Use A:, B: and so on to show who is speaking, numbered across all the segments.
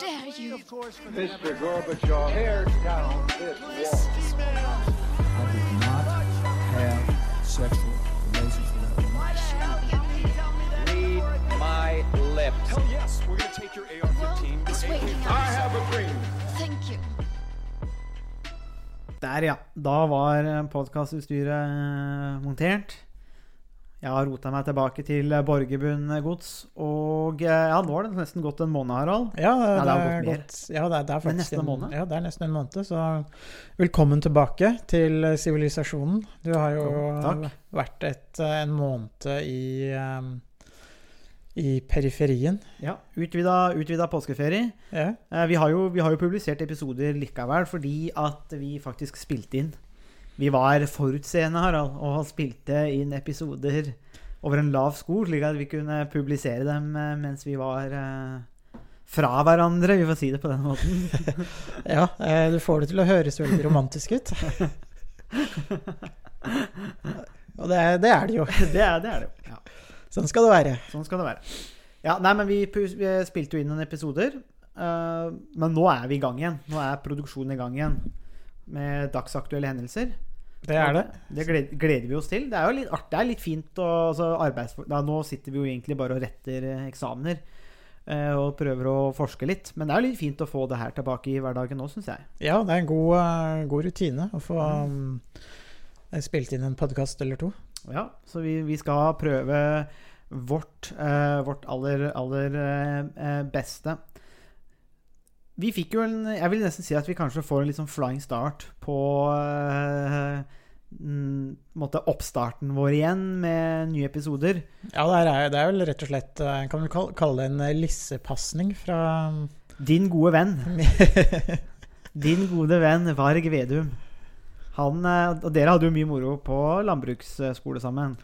A: dare you?
B: Mr. Gorbachev, tear down this wall.
C: I did not have sexual relations with that.
B: Read my lips.
D: Hell yes, we're gonna take your AR-15.
A: It's waiting
B: I have a dream.
A: Thank you.
E: Der, ja. Da var podkastutstyret eh, montert. Jeg har rota meg tilbake til Borgerbunn gods. Og eh, ja, nå har det nesten gått en måned, Harald.
F: Ja, det,
E: det har gått mer.
F: gått, ja, det, er, det er faktisk
E: en måned.
F: Ja, det er nesten en måned. Så velkommen tilbake til eh, sivilisasjonen. Du har jo
E: takk.
F: vært et, eh, en måned i, um, i periferien.
E: Ja, Utvida, utvida påskeferie.
F: Ja.
E: Vi har, jo, vi har jo publisert episoder likevel fordi at vi faktisk spilte inn. Vi var forutseende, Harald, og spilte inn episoder over en lav sko, slik at vi kunne publisere dem eh, mens vi var eh, fra hverandre, vi får si det på den måten.
F: ja, eh, du får det til å høres veldig romantisk ut. Og det, er- det er det jo.
E: det, er, det er det. Ja.
F: Sånn skal det være.
E: Sånn skal det være. Ja, nei, men vi, vi spilte jo inn noen episoder. Uh, men nå er vi i gang igjen. Nå er produksjonen i gang igjen. Med dagsaktuelle hendelser.
F: Det er det.
E: Det gleder, gleder vi oss til. Det er jo litt artig. Det er litt fint å altså, arbeids... Da, nå sitter vi jo egentlig bare og retter eh, eksamener. eh, og prøver å forske litt. Men det er jo litt fint å få det her tilbake i hverdagen nå, syns jeg.
F: Ja, det er en god, uh, god rutine å få um, spilt inn en podkast eller to.
E: Ja, så vi, vi skal prøve vårt, uh, vårt aller, aller eh, beste. Vi fikk jo en Jeg vil nesten si at vi kanskje får en litt sånn flying start på en måte oppstarten vår igjen med nye episoder.
F: Ja, det er, det er vel rett og slett eh, Kan vi kal- kalle det en eh, lissepasning fra
E: Din gode venn. Din gode venn Varg Vedum. Han, og dere hadde jo mye moro på landbruksskole sammen.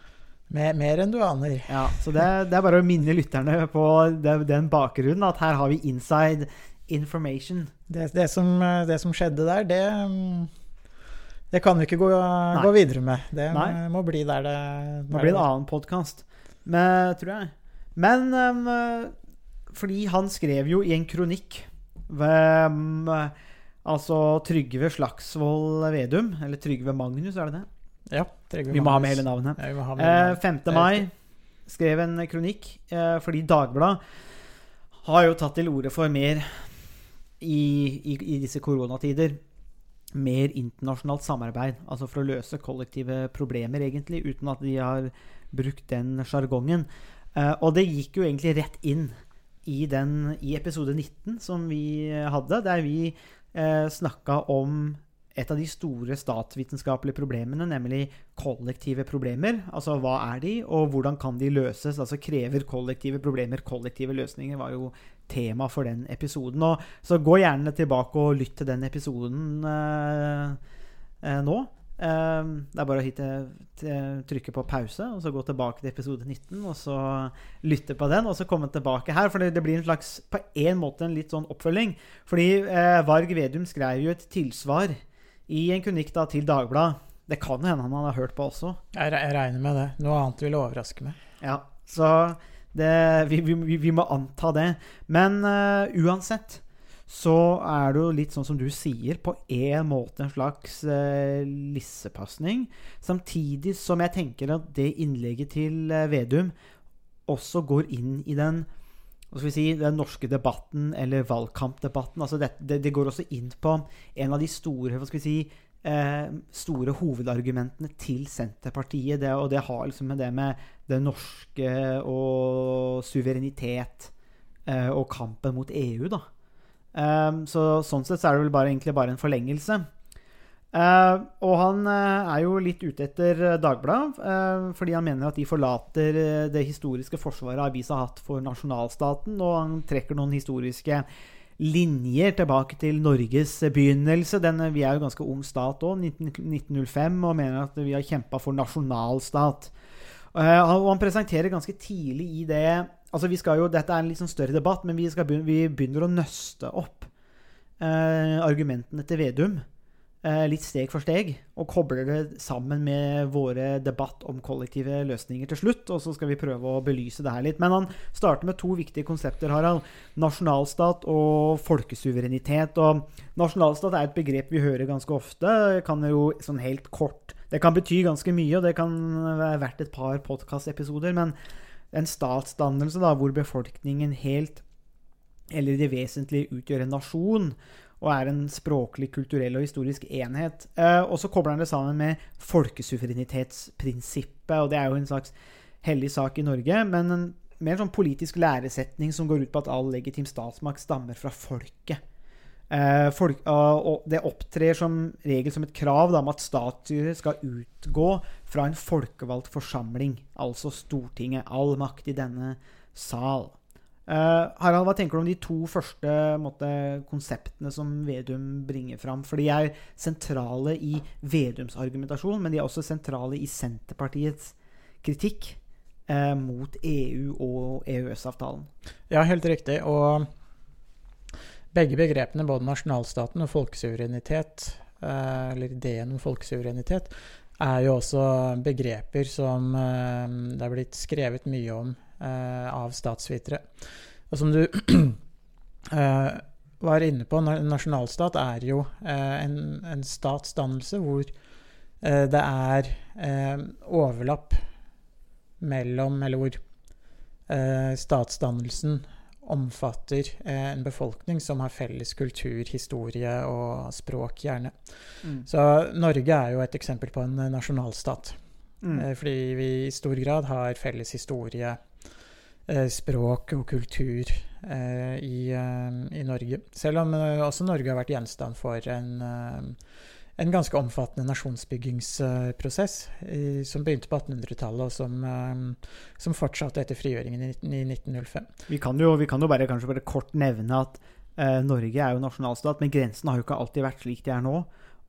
F: Mer, mer enn du aner.
E: Ja, Så det, det er bare å minne lytterne på den bakgrunnen, at her har vi inside information.
F: Det, det, som, eh, det som skjedde der, det mm, Det kan vi ikke gå, gå videre med. Det
E: Nei.
F: må bli der det
E: Det bli en annen podkast, tror jeg. Men um, fordi han skrev jo i en kronikk ved um, Altså Trygve Slagsvold Vedum, eller Trygve Magnus, er det det?
F: Ja, Trygve
E: Vi må ha med
F: Magnus.
E: hele navnet.
F: Ja, må med
E: Eh,
F: hele
E: 5.
F: navnet. Det er
E: mai skrev en kronikk eh, fordi Dagbladet har jo tatt til orde for mer i, i, i disse koronatider. Mer internasjonalt samarbeid, altså for å løse kollektive problemer, egentlig, uten at de har brukt den sjargongen. Uh, og det gikk jo egentlig rett inn i, den, i episode 19 som vi hadde, der vi uh, snakka om et av de store statsvitenskapelige problemene, nemlig kollektive problemer. Altså hva er de, og hvordan kan de løses? Altså krever kollektive problemer kollektive løsninger, var jo tema for den episoden. Og, så gå gjerne tilbake og lytt til den episoden eh, eh, nå. Eh, det er bare å hitte, t- trykke på pause, og så gå tilbake til episode 19, og så lytte på den, og så komme tilbake her. For det, det blir en slags, på en måte en litt sånn oppfølging. Fordi eh, Varg Vedum skrev jo et tilsvar i en kronikk da til Dagbladet. Det kan hende han har hørt på også.
F: Jeg, jeg regner med det. Noe annet ville overraske meg.
E: Ja, så det, vi, vi, vi- må anta det. Men uh, uansett så er det jo litt sånn som du sier, på en måte en slags uh, lissepasning. Samtidig som jeg tenker at det innlegget til uh, Vedum også går inn i den hva skal vi si, den norske debatten, eller valgkampdebatten. altså det, det, det går også inn på en av de store hva skal vi si, store hovedargumentene til Senterpartiet. Det, og det har liksom med det med det norske og suverenitet eh, og kampen mot EU, da. Um, så sånn sett så er det vel bare, egentlig bare en forlengelse. Eh, og han eh, er jo litt ute etter eh, Dagbladet, eh, fordi han mener at de forlater eh, det historiske forsvaret avisa har hatt for nasjonalstaten, og han trekker noen historiske linjer tilbake til Norges begynnelse. Den, vi er jo ganske ung stat òg, 1905, og mener at vi har kjempa for nasjonalstat. Eh, og han presenterer ganske tidlig i det altså vi skal jo, Dette er en litt sånn større debatt, men vi, begynne, vi begynner å nøste opp eh, argumentene til Vedum eh, litt steg for steg, og kobler det sammen med våre debatt om kollektive løsninger til slutt. Og så skal vi prøve å belyse det her litt. Men han starter med to viktige konsepter, Harald. Nasjonalstat og folkesuverenitet. Og nasjonalstat er et begrep vi hører ganske ofte. Kan jo sånn helt kort Det kan bety ganske mye, og det kan være verdt et par podkastepisoder. Men en statsdannelse da, hvor befolkningen helt eller i det vesentlige utgjør en nasjon og er en språklig, kulturell og historisk enhet. Eh, og så kobler han det sammen med folkesuverenitetsprinsippet, og det er jo en slags hellig sak i Norge, men en mer sånn politisk læresetning som går ut på at all legitim statsmakt stammer fra folket. Eh, folk, og det opptrer som regel som et krav da, om at statsstyret skal utgå fra en folkevalgt forsamling, altså Stortinget. All makt i denne sal. Uh, Harald, hva tenker du om de to første måtte, konseptene som Vedum bringer fram? For de er sentrale i Vedums argumentasjon, men de er også sentrale i Senterpartiets kritikk uh, mot EU og EØS-avtalen.
F: Ja, helt riktig. Og begge begrepene, både nasjonalstaten og folkesuverenitet, uh, eller ideen om folkesuverenitet, er jo også begreper som det er blitt skrevet mye om av statsvitere. Og som du eh, var inne på, nasjonalstat er jo eh, en, en statsdannelse hvor det er overlapp mellom Eller hvor statsdannelsen omfatter en befolkning som har felles kultur, historie og språk, gjerne. Mm. Så Norge er jo et eksempel på en nasjonalstat. Mm. Fordi vi i stor grad har felles historie, Eh, språk og kultur eh, i, eh, i, Norge. Selv om også Norge har vært gjenstand for en, en ganske omfattende nasjonsbyggingsprosess som begynte på 1800-tallet, og som, som, fortsatte etter frigjøringen i, i 1905.
E: Vi kan, jo, vi kan, jo, bare, kanskje bare kort nevne at eh, Norge er jo nasjonalstat, men grensene har jo ikke alltid vært slik de er nå.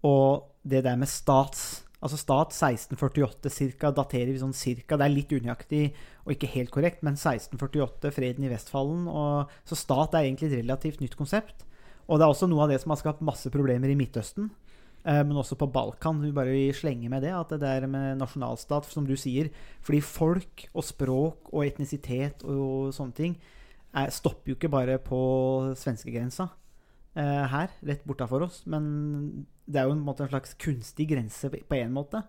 E: Og det der med stats Altså stat 1648 cirka, daterer vi sånn cirka. Det er litt unøyaktig og ikke helt korrekt, men 1648, freden i Vestfallen. Og, så stat er egentlig et relativt nytt konsept. Og det er også noe av det som har skapt masse problemer i Midtøsten. Eh, men også på Balkan. Vi bare slenger med det, at det der med nasjonalstat, som du sier. Fordi folk og språk og etnisitet og sånne ting er, stopper jo ikke bare på svenskegrensa eh, her, rett bortafor oss. Men det er jo en, måte, en slags kunstig grense på én måte.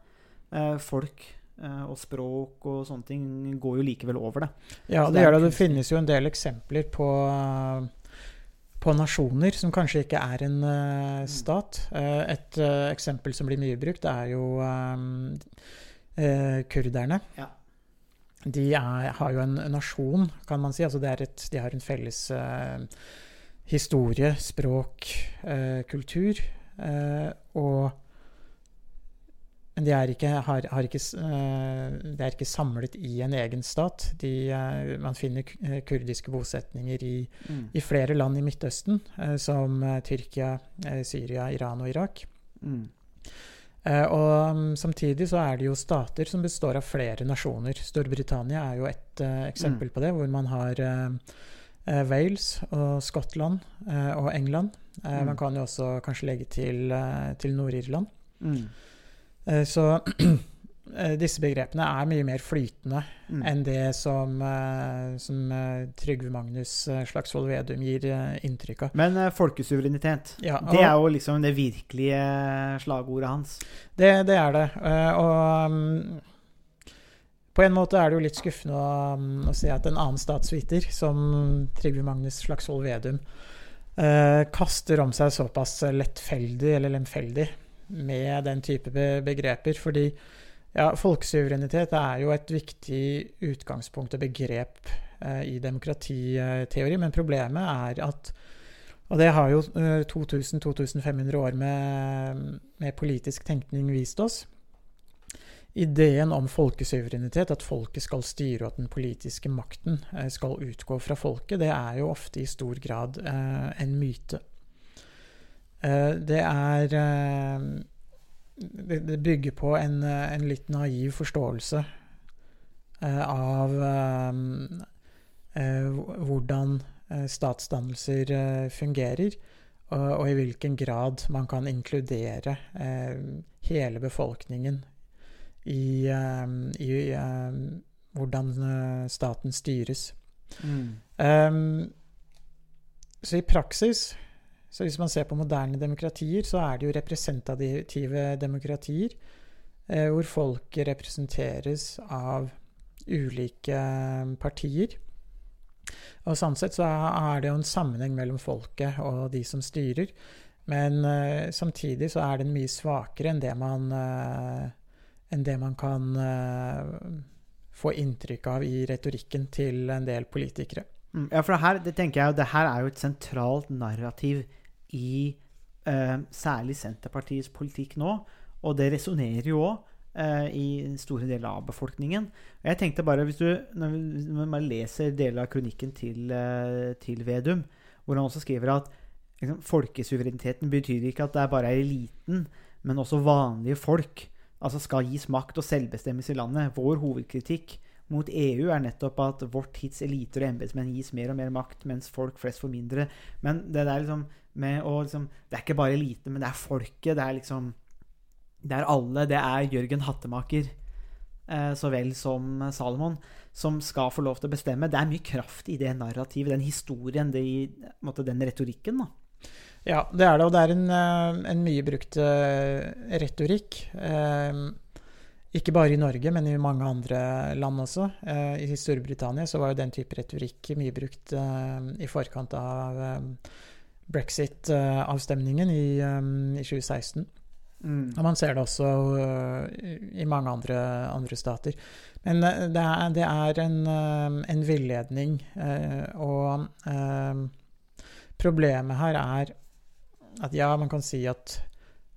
E: Eh, folk eh, og språk og sånne ting går jo likevel over det.
F: Ja, det, det det. Det finnes jo en del eksempler på, på nasjoner som kanskje ikke er en uh, stat. Uh, et uh, eksempel som blir mye brukt, er jo um, kurderne. Ja. De er, har jo en nasjon, kan man si. Altså et, de har en felles historie, språk, kultur. Eh, og men de er ikke, har, har ikke, uh, de er ikke samlet i en egen stat. De, uh, man finner kurdiske bosetninger i, mm. i, flere land i Midtøsten, som Tyrkia, Syria, Iran og Irak. Mm. og um, samtidig så er det jo stater som består av flere nasjoner. Storbritannia er jo et eksempel mm. på det, hvor man har eh, Wales og Skottland eh, og England. Eh, mm. Man kan jo også kanskje legge til, eh, til Nord-Irland. Mm. Eh, så eh, disse begrepene er mye mer flytende mm. enn det som, som Trygve Magnus Slagsvold Vedum gir inntrykk av.
E: Men folkesuverenitet, ja, og, det er jo liksom det virkelige slagordet hans?
F: Det, det er det. og um, på en måte er det jo litt skuffende å, um, å se at en annen statsviter, som Trygve Magnus Slagsvold Vedum, eh, kaster om seg såpass lettfeldig eller lemfeldig med den type be begreper. Fordi ja, folkesuverenitet er jo et viktig utgangspunkt og begrep eh, i demokratiteori, men problemet er at og det har jo eh, 2000-2500 år med, med politisk tenkning vist oss ideen om folkesuverenitet, at folket skal styre og at den politiske makten eh, skal utgå fra folket, det er jo ofte i stor grad eh, en myte. Eh, det er eh, det, bygger på en, eh, en, litt naiv forståelse eh, av hvordan statsdannelser fungerer. og, og i hvilken grad man kan inkludere hele befolkningen i, eh, i eh, hvordan eh, staten styres. Um, så i praksis, så hvis man ser på moderne demokratier, så er det jo representative demokratier, eh, hvor folk representeres av ulike partier. Og sånn sett så er det jo en sammenheng mellom folket og de som styrer. Men eh, samtidig så er den mye svakere enn det man, eh, enn det man kan eh, få inntrykk av i retorikken til en del politikere.
E: Mm, Ja, for det her, det tenker jeg, det her er jo et sentralt narrativ i eh, særlig Senterpartiets politikk nå. Og det resonnerer jo òg eh, i store deler av befolkningen. Og jeg tenkte bare, hvis du når man leser deler av kronikken til, eh, til Vedum, hvor han også skriver at liksom, folkesuvereniteten betyr ikke at det er bare eliten, men også vanlige folk altså skal gis makt og selvbestemmelse i landet. Vår hovedkritikk mot EU er nettopp at vårt tids eliter og embetsmenn gis mer og mer makt, mens folk flest får mindre. Men det der liksom med å liksom Det er ikke bare eliten, men det er folket. Det er liksom Det er alle. Det er Jørgen Hattemaker eh, så vel som Salomon som skal få lov til å bestemme. Det er mye kraft i det narrativet, den historien, det, i, måte, den retorikken. da.
F: Ja, det er det, og det er en, eh, en mye brukt eh, retorikk. Eh, Ikke bare i Norge, men i mange andre land også. I Storbritannia så var jo den type retorikk mye brukt i forkant av brexit-avstemningen i, eh, i 2016. Og man ser det også i mange andre, andre stater. Men det er, det er en, en villedning, og problemet her er at ja, man kan si at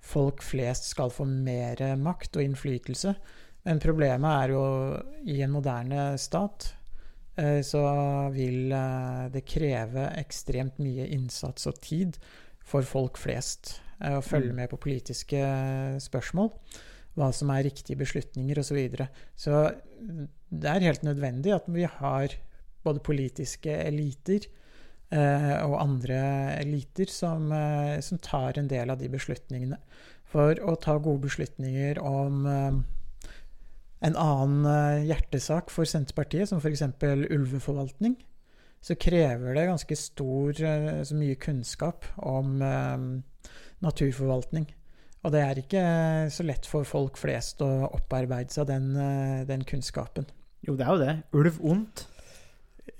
F: folk flest skal få mer makt og innflytelse, men problemet er jo i en moderne stat øh, så vil øh, det kreve ekstremt mye innsats og tid for folk flest eh, å følge med på politiske eh, spørsmål. Hva som er riktige beslutninger osv. Så, videre. så det er helt nødvendig at vi har både politiske eliter eh, og andre eliter som, eh, som tar en del av de beslutningene. For å ta gode beslutninger om eh, en annen eh, hjertesak for Senterpartiet, som f.eks. ulveforvaltning, så krever det ganske stor, eh, så mye kunnskap om eh, naturforvaltning. Og det er ikke eh, så lett for folk flest å opparbeide seg den, eh, den kunnskapen.
E: Jo, det er jo det. Ulv ondt.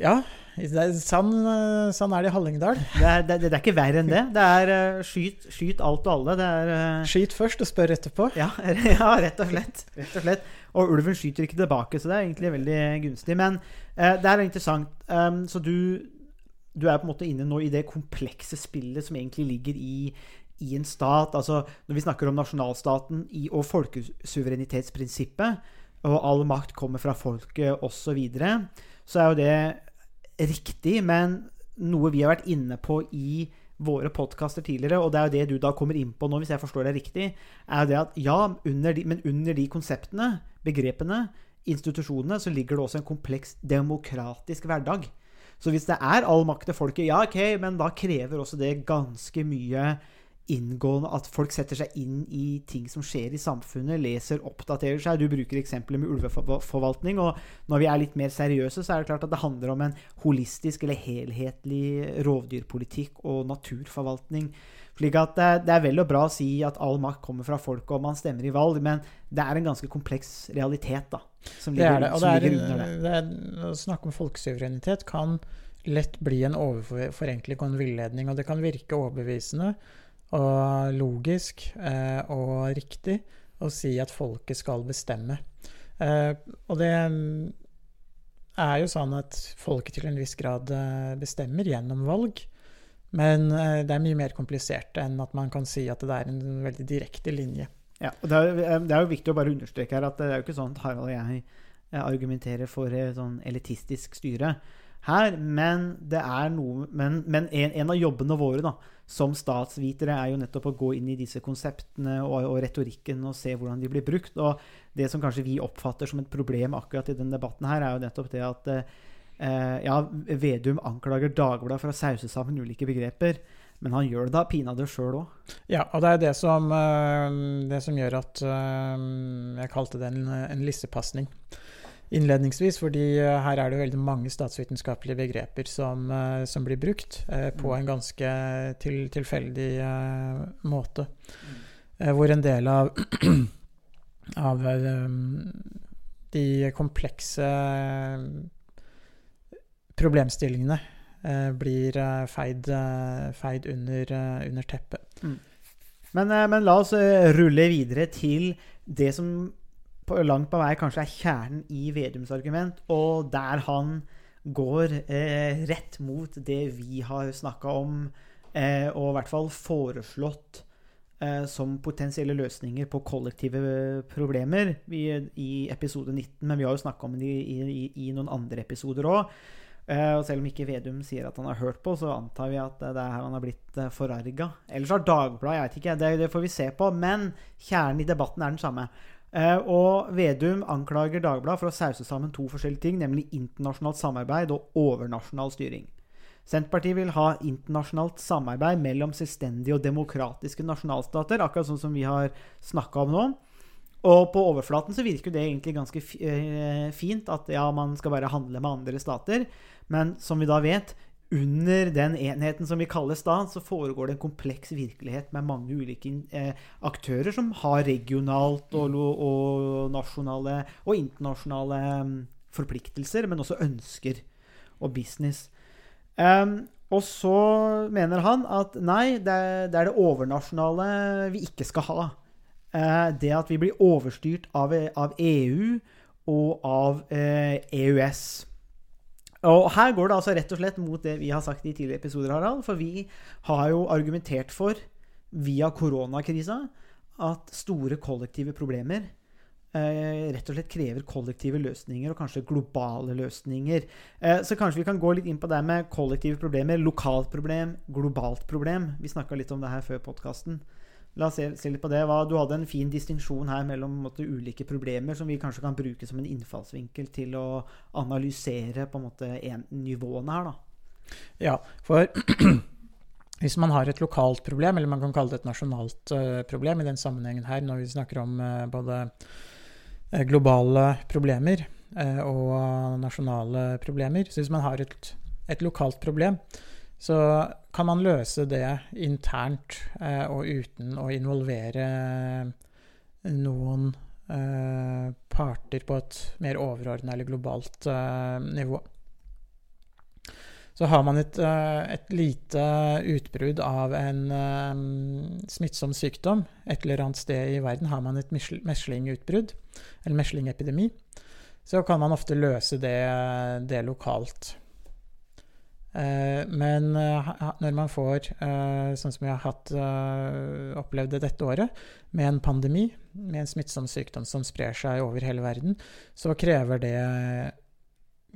F: Ja, er, sann, eh, er det i Hallingdal.
E: Det er, det, det er ikke verre enn det. Det er eh, skyt, skyt alt og alle. Det er eh,
F: Skyt først og spør etterpå.
E: ja, ja, rett og slett. Rett og slett. Og ulven skyter ikke tilbake, så det er egentlig veldig gunstig. Men eh, det er interessant. Um, så du, du er på en måte inne nå i det komplekse spillet som egentlig ligger i, i en stat. Altså når vi snakker om nasjonalstaten i, og folkesuverenitetsprinsippet, og all makt kommer fra folket osv., så, er jo det riktig. Men noe vi har vært inne på i våre podkaster tidligere, og det er jo det du da kommer inn på nå, hvis jeg forstår deg riktig, er det at ja, under de, men under de konseptene, begrepene, institusjonene, så ligger det også en kompleks demokratisk hverdag. Så hvis det er all makt til folket, ja, ok, men da krever også det ganske mye inngående at folk setter seg inn i ting som skjer i samfunnet, leser, oppdaterer seg. Du bruker eksempler med ulveforvaltning, og når vi er litt mer seriøse, så er det klart at det handler om en holistisk eller helhetlig rovdyrpolitikk og naturforvaltning. Slik at det, er vel og bra å si at all makt kommer fra folket og man stemmer i valg, men det er en ganske kompleks realitet da, som
F: er
E: ligger,
F: det. det.
E: som
F: er,
E: ligger under det.
F: det er, å snakke om folkesuverenitet kan lett bli en overforenkling og en villedning, og det kan virke overbevisende og logisk eh, og riktig å si at folket skal bestemme. Eh, og det mm, er jo sånn at folket til en viss grad eh, bestemmer gjennom valg. Men det er mye mer komplisert enn at man kan si at det er en veldig direkte linje.
E: Ja, og det, er, det er jo viktig å bare understreke her at det er jo ikke sånn at Harald og jeg argumenterer for et sånn elitistisk styre her, men det er noe Men, men en, en av jobbene våre da, som statsvitere er jo nettopp å gå inn i disse konseptene og, og retorikken og se hvordan de blir brukt. Og det som kanskje vi oppfatter som et problem akkurat i denne debatten her, er jo nettopp det at eh, Ja, Vedum anklager Dagbladet for å sause sammen ulike begreper, men han gjør det da pinadø sjøl òg.
F: Ja, og det er det som, eh, det som gjør at eh, jeg kalte det en, en lissepasning innledningsvis, fordi eh, her er det veldig mange statsvitenskapelige begreper som, eh, som blir brukt eh, på en ganske til, tilfeldig eh, måte. Eh, hvor en del av, av de komplekse problemstillingene blir feid, feid under, under teppet.
E: Men, eh, men la oss rulle videre til det som på, langt på vei kanskje er kjernen i Vedums argument, og der han går eh, rett mot det vi har snakka om, eh, og i hvert fall foreslått eh, som potensielle løsninger på kollektive problemer i, i episode 19. Men vi har jo snakka om det i, i, i noen andre episoder òg. Eh, og selv om ikke Vedum sier at han har hørt på, så antar vi at det er her han har blitt forarga. Ellers har Dagbladet, jeg vet ikke, det, det får vi se på. Men kjernen i debatten er den samme. Eh, og Vedum anklager Dagbladet for å sause sammen to forskjellige ting, nemlig internasjonalt samarbeid og overnasjonal styring. Senterpartiet vil ha internasjonalt samarbeid mellom selvstendige og demokratiske nasjonalstater, akkurat sånn som vi har snakka om nå. Og på overflaten så virker det egentlig ganske eh, fint at ja, man skal bare handle med andre stater. Men som vi da vet, under den enheten som vi kaller stat, så foregår det en kompleks virkelighet med mange ulike eh, aktører som har regionalt og, og nasjonale og internasjonale mm, forpliktelser, men også ønsker og business. Um, og så mener han at nei, det det er det overnasjonale vi ikke skal ha. Uh, det at vi blir overstyrt av, av EU og av uh, EØS. Og her går det altså rett og slett mot det vi har sagt i tidligere episoder, Harald. For vi har jo argumentert for, via koronakrisa, at store kollektive problemer eh, rett og slett krever kollektive løsninger, og kanskje globale løsninger. Eh, så kanskje vi kan gå litt inn på det med kollektive problemer. Lokalt problem, globalt problem. Vi snakka litt om det her før podkasten. La oss se, se litt på det. Hva, du hadde en fin distinksjon her mellom måte, ulike problemer som vi kanskje kan bruke som en innfallsvinkel til å analysere på en måte en, nivåene her, da.
F: Ja, for hvis man har et lokalt problem, eller man kan kalle det et nasjonalt uh, problem i den sammenhengen her, når vi snakker om uh, både eh, globale problemer uh, og nasjonale problemer Så hvis man har et, et lokalt problem, så kan man løse det internt eh, og uten å involvere noen eh, parter på et mer overordna eller globalt eh, nivå. Så har man et, eh, et lite utbrudd av en eh, smittsom sykdom et eller annet sted i verden, har man et meslingutbrudd, eller meslingepidemi, så kan man ofte løse det, det lokalt. Eh, Men eh, når man får, eh, sånn som vi har hatt, opplevd det dette året, med en pandemi, med en smittsom sykdom som sprer seg over hele verden, så krever det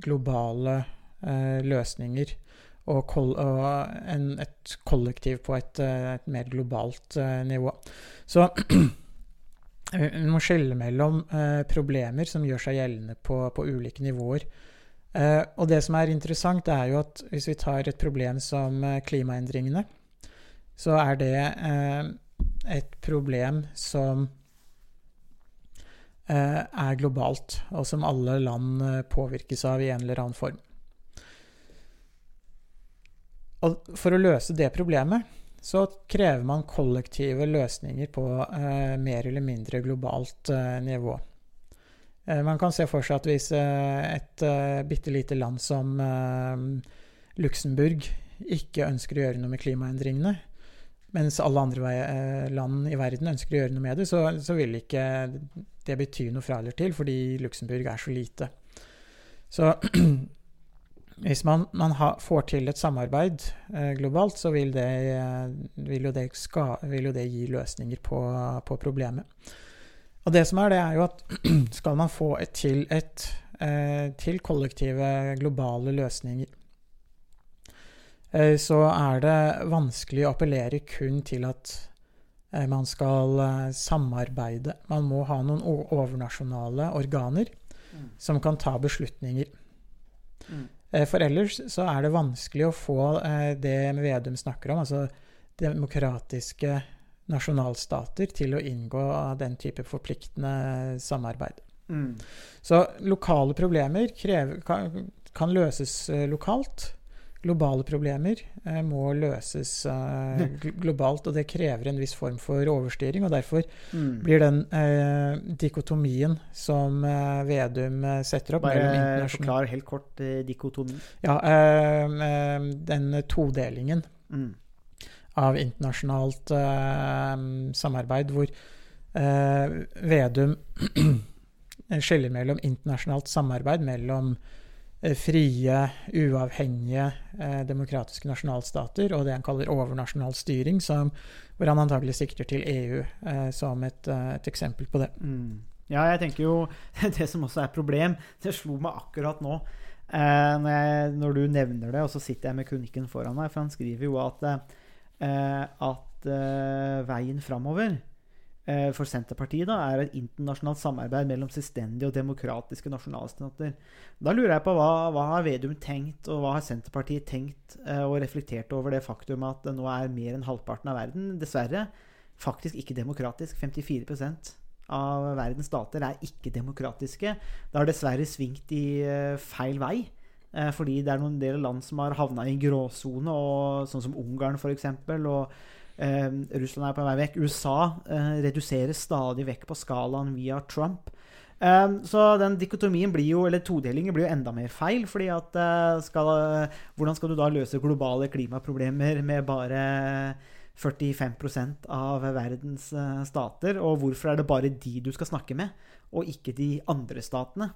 F: globale løsninger og, et kollektiv på et, et mer globalt nivå. Så vi må skille mellom problemer som gjør seg gjeldende på, på ulike nivåer. Eh, og det som er interessant, er jo at hvis vi tar et problem som eh, klimaendringene, så er det eh, et problem som er globalt, og som alle land påvirkes av i en eller annen form. Og for å løse det problemet, så krever man kollektive løsninger på mer eller mindre globalt nivå. Eh, man kan se for seg at hvis eh, et eh, bitte lite land som Luxembourg ikke ønsker å gjøre noe med klimaendringene, mens alle andre land i verden ønsker å gjøre noe med det, så, så vil ikke det bety noe fra eller til, fordi Luxembourg er så lite. Så hvis man, man ha, får til et samarbeid eh, globalt, så vil det, vil, det ska, vil det gi løsninger på, på problemet. Og det som er, det er jo at skal man få et til, et, eh, til kollektive globale løsninger, eh, så er det vanskelig å appellere kun til at eh, man skal samarbeide. Man må ha noen overnasjonale organer
E: Mm.
F: som kan ta beslutninger.
E: Mm.
F: For ellers så er det vanskelig å få det Vedum snakker om, altså demokratiske nasjonalstater, til å inngå den type forpliktende samarbeid.
E: Mm.
F: Så lokale problemer krever, kan, kan løses eh, lokalt. Globale problemer eh, må løses eh, globalt, og det krever en viss form for overstyring. og Derfor
E: Mm.
F: blir den eh, dikotomien som eh, Vedum eh, setter opp
E: Bare
F: internasjonal
E: forklar helt kort dikotomi.
F: Ja, den todelingen
E: Mm.
F: Av internasjonalt eh, samarbeid, hvor eh, Vedum skiller mellom internasjonalt samarbeid mellom eh, frie, uavhengige demokratiske nasjonalstater og det han kaller overnasjonal styring, som, hvor han antagelig sikter til EU som et, et eksempel på det.
E: Mm. Ja, jeg tenker jo Det som også er problem, det slo meg akkurat nå. Eh, når, jeg, når du nevner det, og så sitter jeg med kronikken foran meg, for han skriver jo at, eh, at eh, veien framover eh, for Senterpartiet da, er et internasjonalt samarbeid mellom selvstendige og demokratiske nasjonalstater. Da lurer jeg på hva, hva har Vedum tenkt, og hva har Senterpartiet tenkt eh, og reflektert over det faktum at det nå er mer enn halvparten av verden, dessverre, faktisk ikke demokratisk. 54 av verdens stater er ikke demokratiske. Det har dessverre svingt i eh, feil vei. Eh, fordi det er noen del land som har havna i en gråsone, sånn som Ungarn f.eks. Og eh, Russland er på vei vekk. USA eh, reduserer stadig vekk på skalaen via Trump. Eh, så den dikotomien blir jo, eller todelingen blir jo enda mer feil. fordi at eh, skal, Hvordan skal du da løse globale klimaproblemer med bare 45% av verdens eh, stater? Og hvorfor er det bare de du skal snakke med, og ikke de andre statene?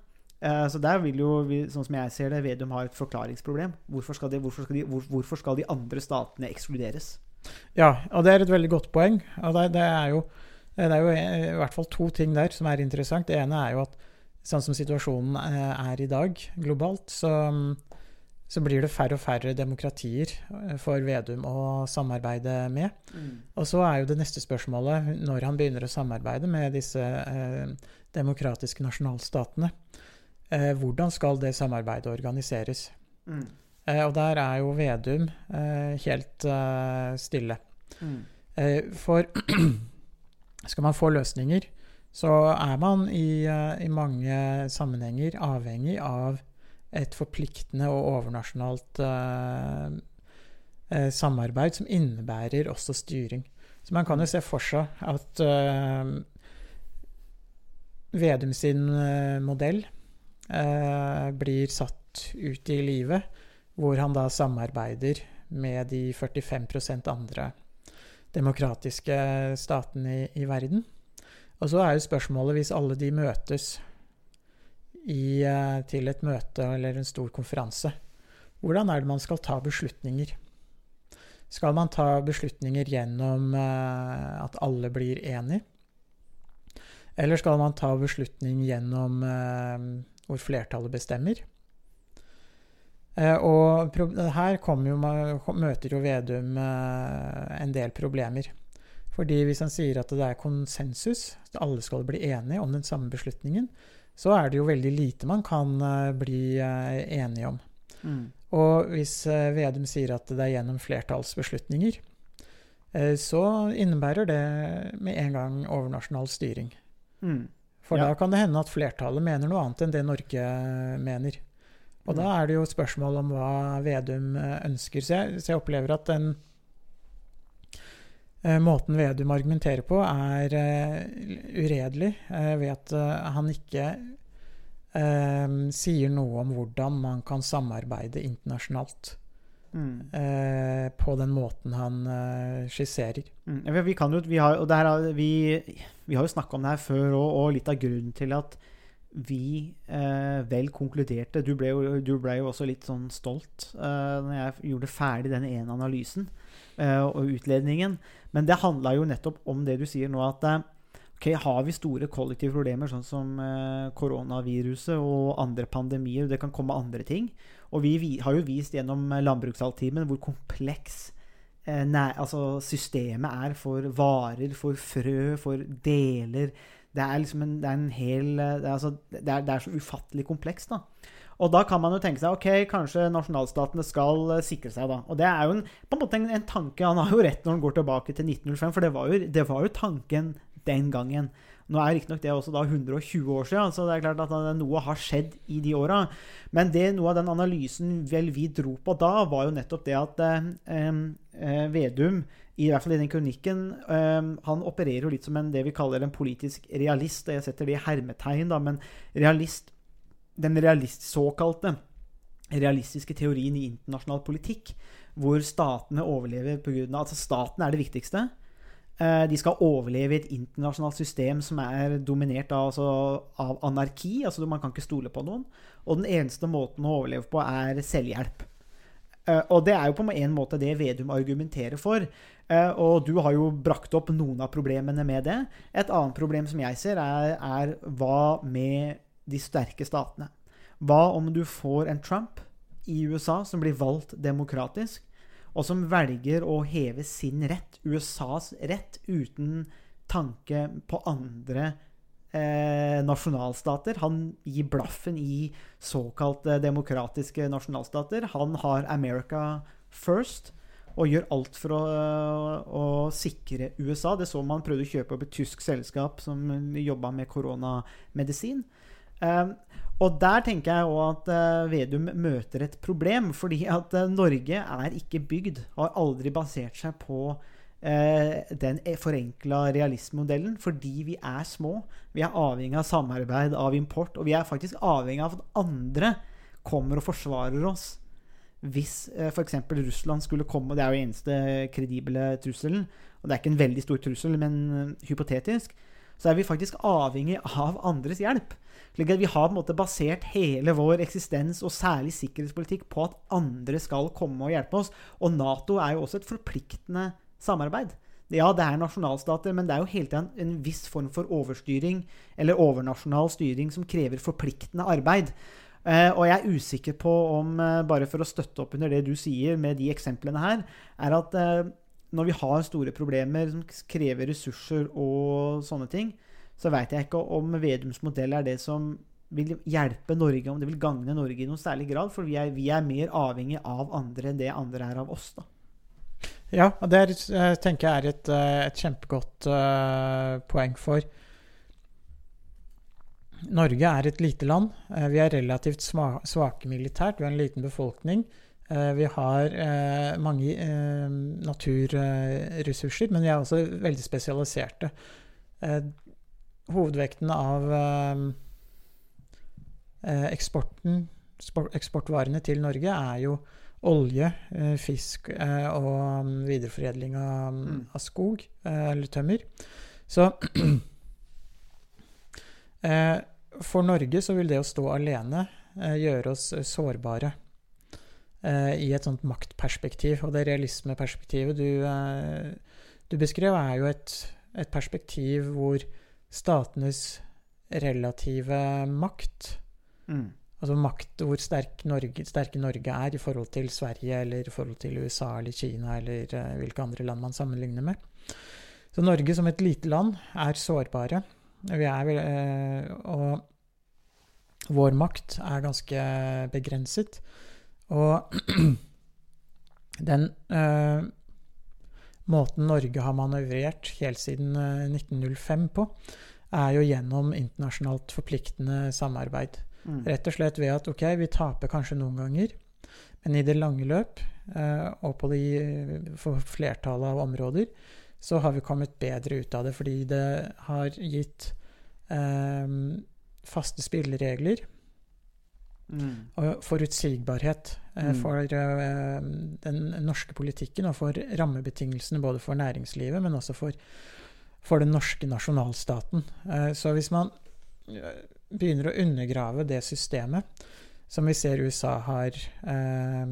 E: Eh, Så der vil jo, sånn som jeg ser det, Vedum ha et forklaringsproblem. Hvorfor skal de, hvorfor skal de, hvor, hvorfor skal de andre statene ekskluderes?
F: Ja, og det er et veldig godt poeng. Og det, det, er jo, det er jo i hvert fall to ting der som er interessant. Det ene er jo at sånn som situasjonen eh, er i dag globalt, så, så blir det færre og færre demokratier eh, for Vedum å samarbeide med. Og så er jo det neste spørsmålet, når han begynner å samarbeide med disse eh, demokratiske nasjonalstatene, eh, hvordan skal det samarbeidet organiseres?
E: Mm.
F: Eh, og der er jo Vedum eh, helt eh, stille.
E: Mm.
F: Eh, for skal man få løsninger, så er man i, eh, i mange sammenhenger avhengig av et forpliktende og overnasjonalt samarbeid som innebærer også styring. Så man kan jo se for seg at Vedum sin modell eh, blir satt ut i livet, hvor han da samarbeider med de 45% andre demokratiske statene i, i verden. Og så er jo spørsmålet, hvis alle de møtes i, eh, til et møte eller en stor konferanse, hvordan er det man skal ta beslutninger? Skal man ta beslutninger gjennom eh, at alle blir enige? Eller skal man ta beslutning gjennom eh, hvor flertallet bestemmer? Eh, og her jo, møter jo Vedum eh, en del problemer. Fordi hvis han sier at det er konsensus, at alle skal bli enige om den samme beslutningen, så er det jo veldig lite man kan eh, bli enige om.
E: Mm.
F: Og hvis Vedum sier at det er gjennom flertallsbeslutninger, så innebærer det med en gang overnasjonal styring.
E: Mm.
F: For
E: Ja.
F: da kan det hende at flertallet mener noe annet enn det Norge mener. Og
E: Mm.
F: da er det jo spørsmål om hva Vedum eh, ønsker. Så jeg, så jeg opplever at den eh, måten Vedum argumenterer på, er eh, uredelig eh, ved at eh, han ikke eh, sier noe om hvordan man kan samarbeide internasjonalt
E: Mm.
F: eh, på den måten han eh, skisserer.
E: Mm. Vi, kan jo, vi, har, og det her, har- vi, vi har jo snakka om det her før, og, og litt av grunnen til at vi eh, vel konkluderte du ble, jo, du ble jo også litt sånn stolt eh, når jeg gjorde ferdig den ene analysen eh, og utledningen. Men det handla jo nettopp om det du sier nå, at eh, ok, har vi store kollektive problemer, sånn som eh, koronaviruset og andre pandemier, det kan komme andre ting. Og vi, har jo vist gjennom Landbrukshalvtimen landbruksaltimen hvor kompleks eh, altså systemet er for varer, for frø, for deler. Det er liksom en, det er en hel eh, det er, altså, det, er, det er så ufattelig komplekst, da. Og da kan man jo tenke seg ok, kanskje nasjonalstatene skal eh, sikre seg, da. Og det er jo en, på en måte en, en tanke Han har jo rett når han går tilbake til 1905, for det var jo, det var jo tanken den gangen. Nå er riktignok det også da 120 år siden, så det er klart at noe har skjedd i de åra. Men det, noe av den analysen vel vi dro på da, var jo nettopp det at eh, eh, Vedum, i hvert fall i den kronikken, eh, han opererer jo litt som en, det vi kaller en politisk realist. og Jeg setter det i hermetegn, da, men realist, den realist, såkalte realistiske teorien i internasjonal politikk, hvor statene overlever pga. Altså staten er det viktigste. Eh, de skal overleve i et internasjonalt system som er dominert av, altså, av, anarki. altså Man kan ikke stole på noen. Og den eneste måten å overleve på er selvhjelp. Eh, og det er jo på en måte det Vedum argumenterer for. Eh, og du har jo brakt opp noen av problemene med det. Et annet problem som jeg ser, er, er hva med de sterke statene? Hva om du får en Trump i USA som blir valgt demokratisk? og som velger å heve sin rett, USAs rett, uten tanke på andre eh, nasjonalstater. Han gir blaffen i såkalte demokratiske nasjonalstater. Han har America first og gjør alt for å, å, sikre USA. Det så man prøvde å kjøpe opp et tysk selskap som jobba med koronamedisin. Um, og der tenker jeg òg at uh, Vedum møter et problem. Fordi at uh, Norge er ikke bygd, har aldri basert seg på den forenkla realismemodellen. Fordi vi er små. Vi er avhengig av samarbeid, av import. Og vi er faktisk avhengig av at andre kommer og forsvarer oss. Hvis uh, f.eks. Russland skulle komme, og det er jo eneste kredible trusselen, og det er ikke en veldig stor trussel, men hypotetisk, så er vi faktisk avhengig av andres hjelp. Slik at vi har på en måte basert hele vår eksistens, og særlig sikkerhetspolitikk, på at andre skal komme og hjelpe oss. Og Nato er jo også et forpliktende samarbeid. Ja, det er nasjonalstater, men det er jo hele tiden en viss form for overstyring, eller overnasjonal styring, som krever forpliktende arbeid. Uh, og jeg er usikker på om, uh, bare for å støtte opp under det du sier med de eksemplene her, er at uh, når vi har store problemer som krever ressurser og sånne ting, så veit jeg ikke om Vedums modell er det som vil hjelpe Norge, om det vil gagne Norge i noen særlig grad. For vi er, vi er mer avhengig av andre enn det andre er av oss. da.
F: Ja, det er, jeg tenker jeg er et, eh, et kjempegodt uh, poeng for. Norge er et lite land. Uh, vi er relativt svake militært. Vi har en liten befolkning. Uh, vi har mange naturressurser, men vi er også veldig spesialiserte hovedvekten av eh, eh, eksporten, eksportvarene til Norge er jo olje, eh, fisk og mm, videreforedling av, mm, mm. av skog, eller tømmer. Så for Norge så vil det å stå alene gjøre oss sårbare i et sånt maktperspektiv. Og det realismeperspektivet du, du beskrev, er jo et, et perspektiv hvor statenes relative makt. Mm. Altså makt hvor sterk Norge, sterke Norge er i forhold til Sverige eller i forhold til USA eller Kina eller uh, hvilke andre land man sammenligner med. Så Norge som et lite land er sårbare. Vi er, uh, og vår makt er ganske begrenset. Og den uh, måten Norge har manøvrert helt siden 1905 på, er jo gjennom internasjonalt forpliktende samarbeid. Mm. Rett og slett ved at ok, vi taper kanskje noen ganger, men i det lange løp, eh, og på de, for flertallet av områder, så har vi kommet bedre ut av det fordi det har gitt eh, faste spilleregler mm. og forutsigbarhet eh, mm. for eh, den norske politikken og for rammebetingelsene både for næringslivet, men også for for den norske nasjonalstaten. Eh, så hvis man eh, begynner å undergrave det systemet, som vi ser USA har, eh,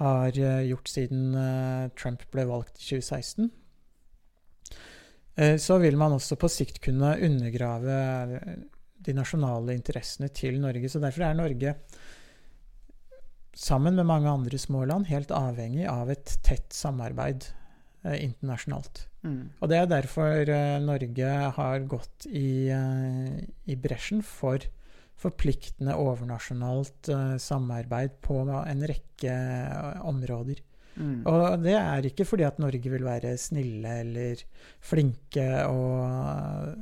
F: har gjort siden Trump ble valgt i 2016, så vil man også på sikt kunne undergrave de nasjonale interessene til Norge. Så derfor er Norge, sammen med mange andre små land, helt avhengig av et tett samarbeid eh, internasjonalt. Mm. Og det er derfor uh, Norge har gått i, uh, i bresjen for forpliktende overnasjonalt eh, samarbeid på en rekke eh, områder.
E: Mm.
F: Og det er ikke fordi at Norge vil være snille eller flinke og,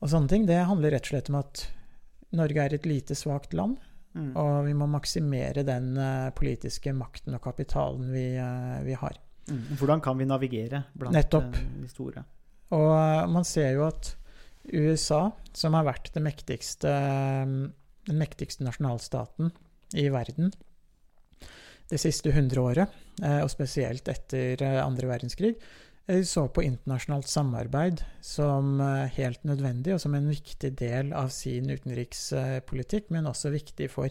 F: og sånne ting. Det handler rett og slett om at Norge er et lite, svakt land.
E: Mm.
F: Og vi må maksimere den eh, politiske makten og kapitalen vi, eh, vi har.
E: Mm. Hvordan kan vi navigere blant
F: Nettopp.
E: eh, de store?
F: Og eh, man ser jo at USA, som har vært det mektigste, eh, den mektigste nasjonalstaten i verden det siste hundreåret, og spesielt etter andre verdenskrig, så på internasjonalt samarbeid som helt nødvendig og som en viktig del av sin utenrikspolitikk, men også viktig for,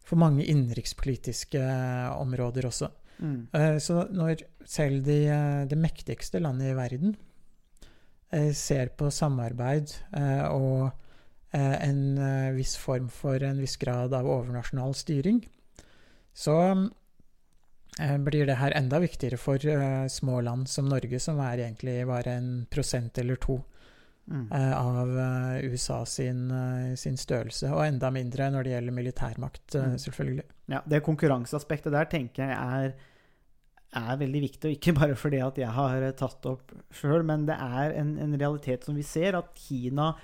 F: for mange innenrikspolitiske områder også.
E: Mm.
F: Eh, Så når selv de, eh, det mektigste landet i verden eh, ser på samarbeid og en viss form for en viss grad av overnasjonal styring, så blir det her enda viktigere for små land som Norge, som er egentlig bare en prosent eller to
E: Mm.
F: eh, av eh, USA sin, eh, sin størrelse, og enda mindre når det gjelder militærmakt,
E: Mm.
F: selvfølgelig.
E: Ja, det konkurranseaspektet der tenker jeg er, er veldig viktig, og ikke bare fordi at jeg har tatt opp sjøl, men det er en, en realitet som vi ser, at Kina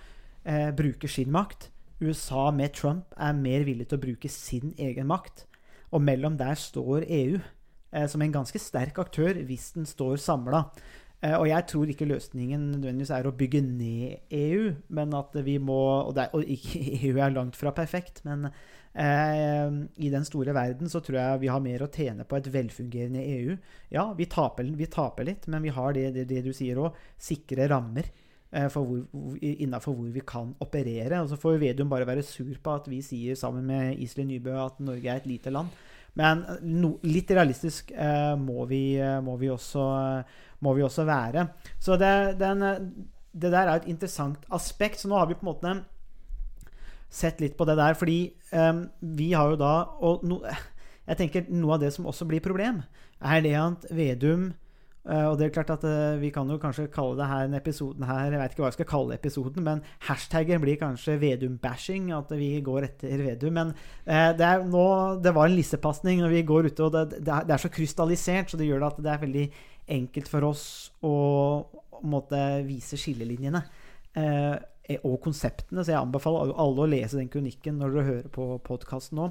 E: eh, bruker sin makt. USA med Trump er mer villig til å bruke sin egen makt. Og mellom der står EU eh, som en ganske sterk aktør hvis den står samla. Eh, og jeg tror ikke løsningen nødvendigvis er å bygge ned EU, men at vi må Og, er, og EU er langt fra perfekt, men eh, i den store verden så tror jeg vi har mer å tjene på et velfungerende EU. Ja, vi taper, vi taper litt, men vi har det, det, det du sier òg, sikre rammer. eh, For hvor, innenfor hvor vi kan operere. Og så får Vedum bare være sur på at vi sier sammen med Iselin Nybø at Norge er et lite land. Men no, litt realistisk eh, må, vi, eh, må, vi også, må vi også være. Så det, den, det der er et interessant aspekt. Så nå har vi på en måte sett litt på det der, fordi um, vi har jo da Og no, jeg tenker noe av det som også blir problem, er det at Vedum Uh, og det er klart at uh, Vi kan jo kanskje kalle det her en episoden her Jeg vet ikke hva jeg skal kalle episoden, men hashtaggen blir kanskje Vedum-bashing. At vi går etter Vedum. Men uh, det, er nå, det var en lissepasning når vi går ute, og det, det, er, det er så krystallisert, så det gjør at det er veldig enkelt for oss å, måtte vise skillelinjene. Eh, og konseptene, så jeg anbefaler alle å lese den kronikken når dere hører på podkasten nå.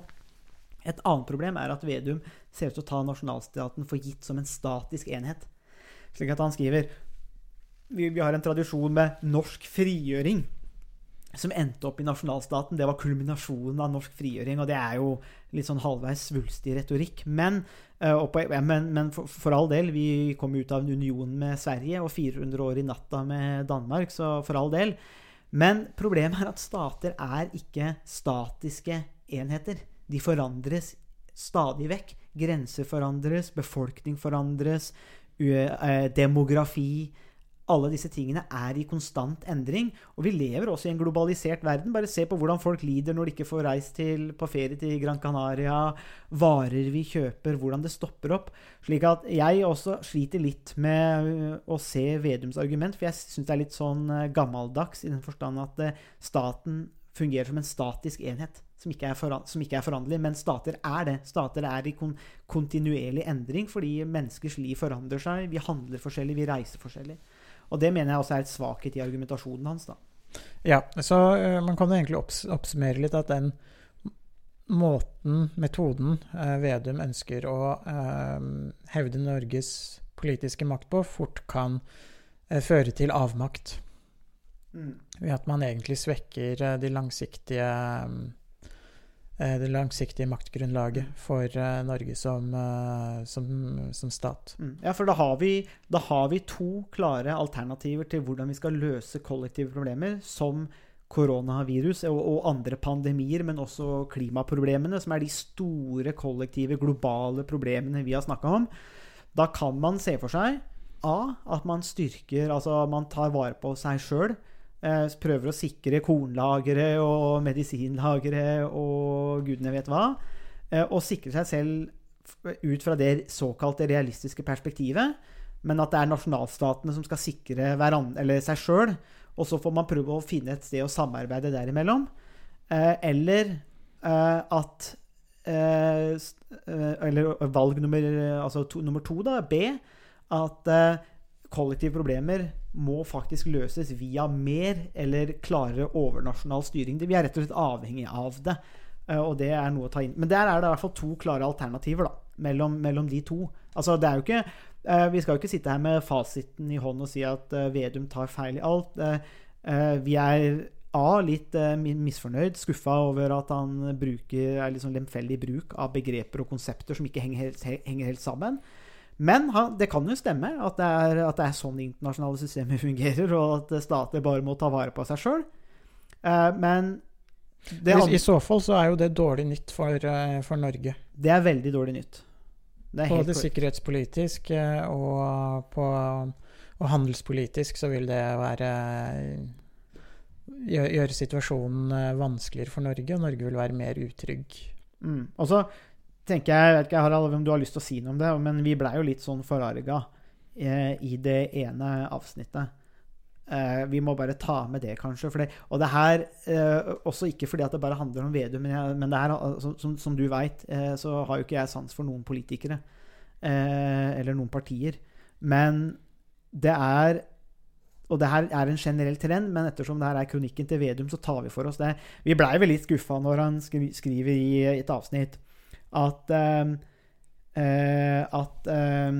E: Et annet problem er at Vedum ser ut til å ta nasjonalstaten for gitt som en statisk enhet. Slik at han skriver vi, vi har en tradisjon med norsk frigjøring som endte opp i nasjonalstaten. Det var kulminasjonen av norsk frigjøring, og det er jo litt sånn halvveis svulstig retorikk. Men, uh, på, men, men for, all del, vi kom ut av en union med Sverige og 400 år i natta med Danmark, så for all del. Men problemet er at stater er ikke statiske enheter. De forandres stadig vekk. Grenser forandres, befolkning forandres, demografi Alle disse tingene er i konstant endring. Og vi lever også i en globalisert verden. Bare se på hvordan folk lider når de ikke får reist til, på ferie til Gran Canaria. Varer vi kjøper, hvordan det stopper opp. Slik at jeg også sliter litt med å se Vedums argument, for jeg syns det er litt sånn gammeldags i den forstand at staten fungerer som en statisk enhet som ikke, som ikke er foranderlig. Men stater er det. Stater er i kon kontinuerlig endring fordi menneskers liv forandrer seg. Vi handler forskjellig, vi reiser forskjellig. Og det mener jeg også er et svakhet i argumentasjonen hans. da.
F: Ja, så uh, man kan jo egentlig opps oppsummere litt at den måten, metoden, uh, Vedum ønsker å uh, hevde Norges politiske makt på, fort kan føre til avmakt.
E: Mm.
F: Ved at man egentlig svekker de langsiktige det langsiktige maktgrunnlaget for uh, Norge som, uh, som, som stat.
E: Mm. Ja, for da har, vi, da har, vi, to klare alternativer til hvordan vi skal løse kollektive problemer, som koronavirus og, og andre pandemier, men også klimaproblemene, som er de store kollektive, globale problemene vi har snakka om. Da kan man se for seg A. At man styrker Altså man tar vare på seg sjøl prøver å sikre kornlagre og medisinlagre og gudene vet hva. Og sikre seg selv ut fra det såkalte realistiske perspektivet. Men at det er nasjonalstatene som skal sikre hverandre, seg sjøl. Og så får man prøve å finne et sted å samarbeide derimellom. Eh, eller eh, at eh, eh, Eller valg nummer, altså to, nummer to, da, B. At eh, kollektive problemer må faktisk løses via mer eller klarere overnasjonal styring. Vi er rett og slett avhengig av det. eh, Og det er noe å ta inn. Men der er det i hvert fall to klare alternativer da, mellom, mellom de to. Altså, det er jo ikke eh, Vi skal jo ikke sitte her med fasiten i hånd og si at eh, Vedum tar feil i alt. Vi er A. Litt misfornøyd, skuffa over at han bruker, er sånn lemfeldig bruk av begreper og konsepter som ikke henger helt, henger helt sammen. Men han, det kan jo stemme at det, er, at det er sånn internasjonale systemet fungerer, og at stater bare må ta vare på seg sjøl. men det,
F: I, I så fall så er jo det dårlig nytt for, eh, for Norge.
E: det er veldig dårlig nytt. Det
F: Både
E: korrekt.
F: sikkerhetspolitisk eh, og, på, og handelspolitisk så vil det være gjøre, gjøre situasjonen eh, vanskeligere for Norge, og Norge vil være mer utrygg.
E: Mm. Og så tenker jeg, vet ikke Harald, om du har lyst til å si noe om det, men vi blei jo litt sånn forarga eh, i det ene avsnittet. Eh, vi må bare ta med det, kanskje. Det, og det her eh, Også ikke fordi at det bare handler om Vedum, men, jeg, men her, som, som du veit, eh, så har jo ikke jeg sans for noen politikere. Eh, eller noen partier. Men det er og det her er en generell trend, men ettersom det her er kronikken til Vedum, så tar vi for oss det. Vi blei vel litt skuffa når han skri skriver i et avsnitt at eh, eh, At eh,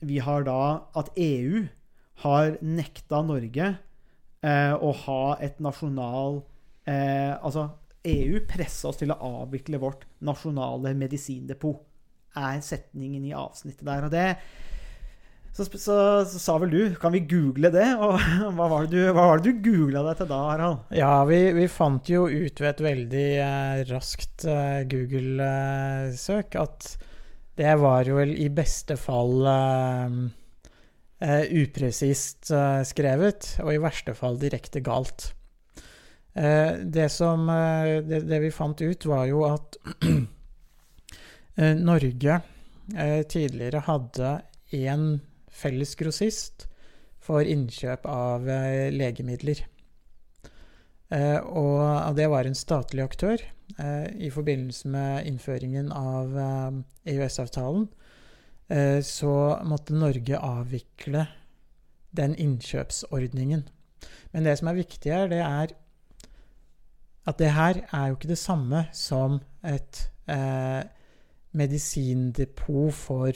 E: vi har da At EU har nekta Norge eh, å ha et nasjonal eh, Altså, EU pressa oss til å avvikle vårt nasjonale medisindepot, er setningen i avsnittet der. Og det så, så, så sa vel du Kan vi google det? Og hva var det du, var det du googla deg til da, Harald?
F: Ja, vi, vi fant jo ut ved et veldig eh, raskt eh, Google-søk at det var jo i beste fall eh, eh, upresist eh, skrevet, og i verste fall direkte galt. Eh, det som det, det vi fant ut, var jo at Norge tidligere hadde én felles grossist for innkjøp av eh, legemidler. Eh, og, det var en statlig aktør eh, i forbindelse med innføringen av EØS-avtalen. Eh, så måtte Norge avvikle den innkjøpsordningen. Men det som er viktig her, det er at det her er jo ikke det samme som et eh, medisindepot for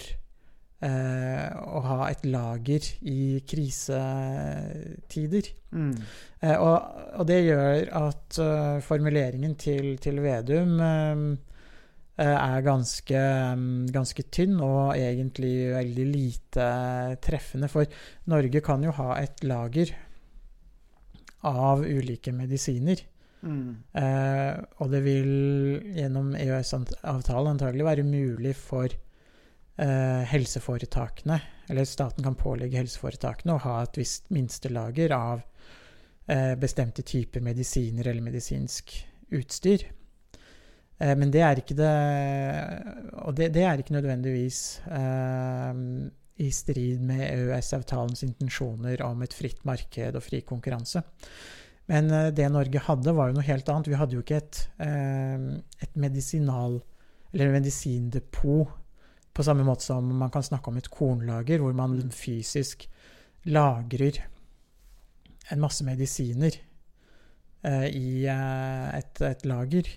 F: eh, å ha et lager i krisetider.
E: Mm.
F: Eh, og, og det gjør at uh, formuleringen til, til Vedum eh, er ganske, um, ganske tynn og egentlig veldig lite treffende. For Norge kan jo ha et lager av ulike medisiner.
E: Mm.
F: Eh, og det vil gjennom EØS-avtalen antagelig være mulig for helseforetakene, eller staten kan pålegge helseforetakene å ha et visst minstelager av eh, bestemte typer medisiner eller medisinsk utstyr. Eh, men det er ikke det Og det, det er ikke nødvendigvis eh, i strid med EØS-avtalens intensjoner om et fritt marked og fri konkurranse. Men eh, det Norge hadde, var jo noe helt annet. Vi hadde jo ikke et, eh, et medisinal eller medisindepot på samme måte som man kan snakke om et kornlager, hvor man fysisk lagrer en masse medisiner eh, i eh, et, et lager.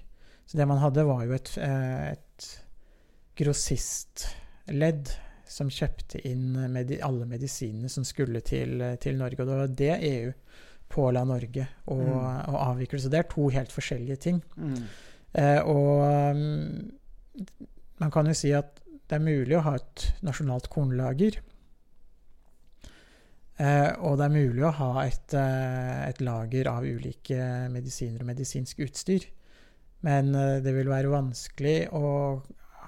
F: Så det man hadde, var jo et, eh, et grossistledd som kjøpte inn med alle medisinene som skulle til, til Norge. Og det var det EU påla Norge å,
E: Mm.
F: avvikle. Så det er to helt forskjellige ting.
E: Mm.
F: Eh, og mm, man kan jo si at det er mulig å ha et nasjonalt kornlager. Eh, og det er mulig å ha et, eh, et lager av ulike medisiner og medisinsk utstyr. Men eh, det vil være vanskelig å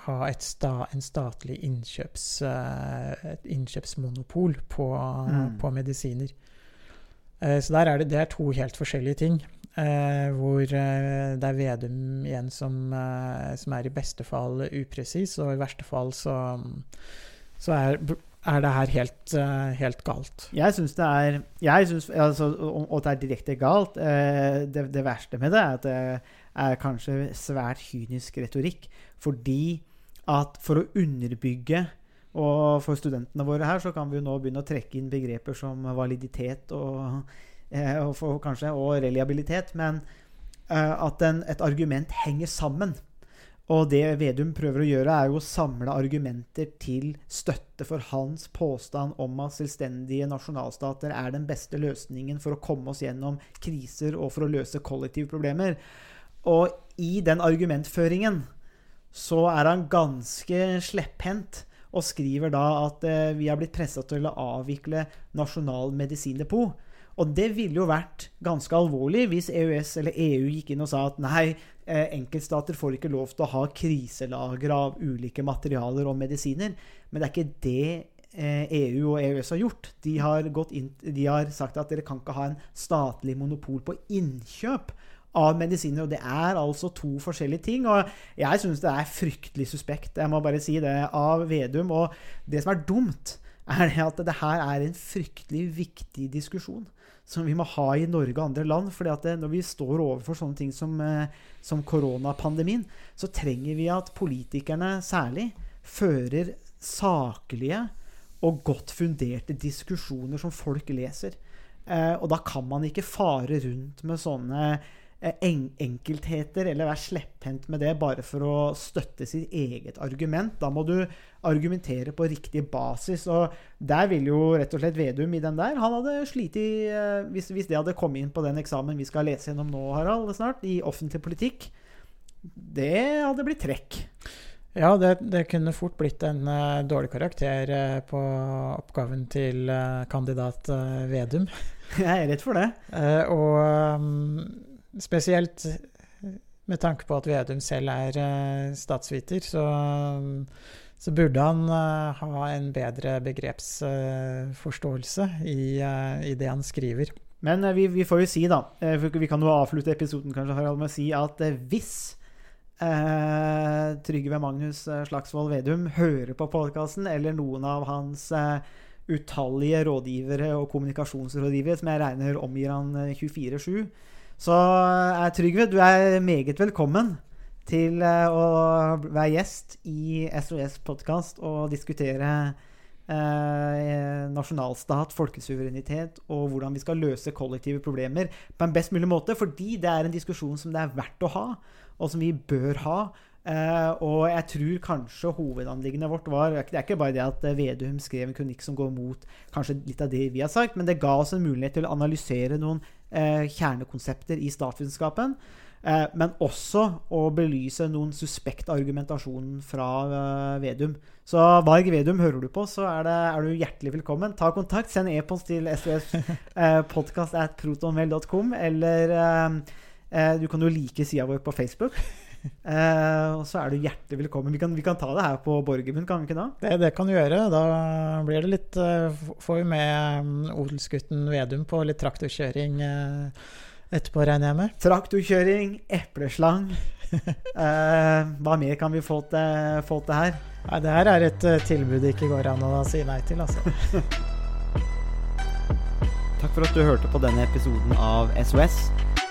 F: ha et sta, en statlig innkjøps, et innkjøpsmonopol på,
E: Mm.
F: på medisiner. Eh, så der er det, det er to helt forskjellige ting. Eh, hvor eh, det er Vedum igjen som, eh, som er i beste fall upresis, og i verste fall så, så er, er det her helt, eh, helt galt.
E: Jeg syns det er jeg synes, altså, Og det er direkte galt. Eh, det, det verste med det er at, det er kanskje svært kynisk retorikk. Fordi at for å underbygge og for studentene våre her, så kan vi jo nå begynne å trekke inn begreper som validitet og, og, for, kanskje, og reliabilitet. Men eh, at en, et argument henger sammen. Og det Vedum prøver å gjøre, er jo å samle argumenter til støtte for hans påstand om at selvstendige nasjonalstater er den beste løsningen for å komme oss gjennom kriser og for å løse kollektive problemer. Og i den argumentføringen så er han ganske slepphendt og skriver da at eh, vi har blitt pressa til å avvikle Nasjonal medisindepot. Og det ville jo vært ganske alvorlig hvis EØS eller EU gikk inn og sa at nei, eh, enkeltstater får ikke lov til å ha kriselagre av ulike materialer og medisiner. Men det er ikke det eh, EU og EØS har gjort. De har, inn, de har sagt at dere kan ikke ha en statlig monopol på innkjøp av medisiner. Og det er altså to forskjellige ting. Og jeg syns det er fryktelig suspekt, jeg må bare si det, av Vedum. Og det som er dumt, er det at det her er en fryktelig viktig diskusjon som vi må ha i Norge og andre land. fordi at det, når vi står overfor sånne ting som, eh, som koronapandemien, så trenger vi at politikerne særlig fører saklige og godt funderte diskusjoner som folk leser. Eh, og da kan man ikke fare rundt med sånne Eh, en enkeltheter, eller være slepphendt med det bare for å støtte sitt eget argument. Da må du argumentere på riktig basis. Og der vil jo rett og slett Vedum i den der Han hadde slitt i eh, hvis, hvis, det hadde kommet inn på den eksamen vi skal lese gjennom nå, Harald, snart, i offentlig politikk, det hadde blitt trekk.
F: Ja, det, det, kunne fort blitt en uh, dårlig karakter uh, på oppgaven til uh, kandidat Vedum.
E: Jeg er redd for det.
F: og um, Spesielt med tanke på at Vedum selv er uh, statsviter, så, så, burde han uh, ha en bedre begrepsforståelse i, i, det han skriver.
E: Men vi, vi, får jo si, da Vi kan jo avslutte episoden kanskje, Harald, med å si at hvis Trygve Magnus Slagsvold Vedum hører på podkasten, eller noen av hans utallige rådgivere og kommunikasjonsrådgivere, som jeg regner omgir han 24-7 så eh, Trygve, du er meget velkommen til eh, å være gjest i SOS podkast og diskutere eh, nasjonalstat, folkesuverenitet og hvordan vi skal løse kollektive problemer på en best mulig måte. Fordi det er en diskusjon som det er verdt å ha, og som vi bør ha. Uh, og jeg tror kanskje hovedanliggendet vårt var Det er ikke bare det at Vedum skrev en kronikk som går mot kanskje litt av det vi har sagt, men det ga oss en mulighet til å analysere noen uh, kjernekonsepter i statsvitenskapen. Uh, men også å belyse noen suspekt argumentasjon fra Vedum. Så Varg Vedum, hører du på, så er, det, er du hjertelig velkommen. Ta kontakt. Send e-post til svspodkast at protonmail.com, eller du kan jo like sida vår på Facebook. Uh, og så er du hjertelig velkommen. Vi kan, vi kan ta det her på Borgermund, kan vi ikke da?
F: Det, det kan du gjøre. Da blir det litt uh, Får vi med um, odelsgutten Vedum på litt traktorkjøring uh, etterpå, regner jeg med?
E: Traktorkjøring, epleslang. hva mer kan vi få til, få til her?
F: Nei, det her er et tilbud det ikke går an å si nei til, altså.
E: Takk for at du hørte på denne episoden av SOS.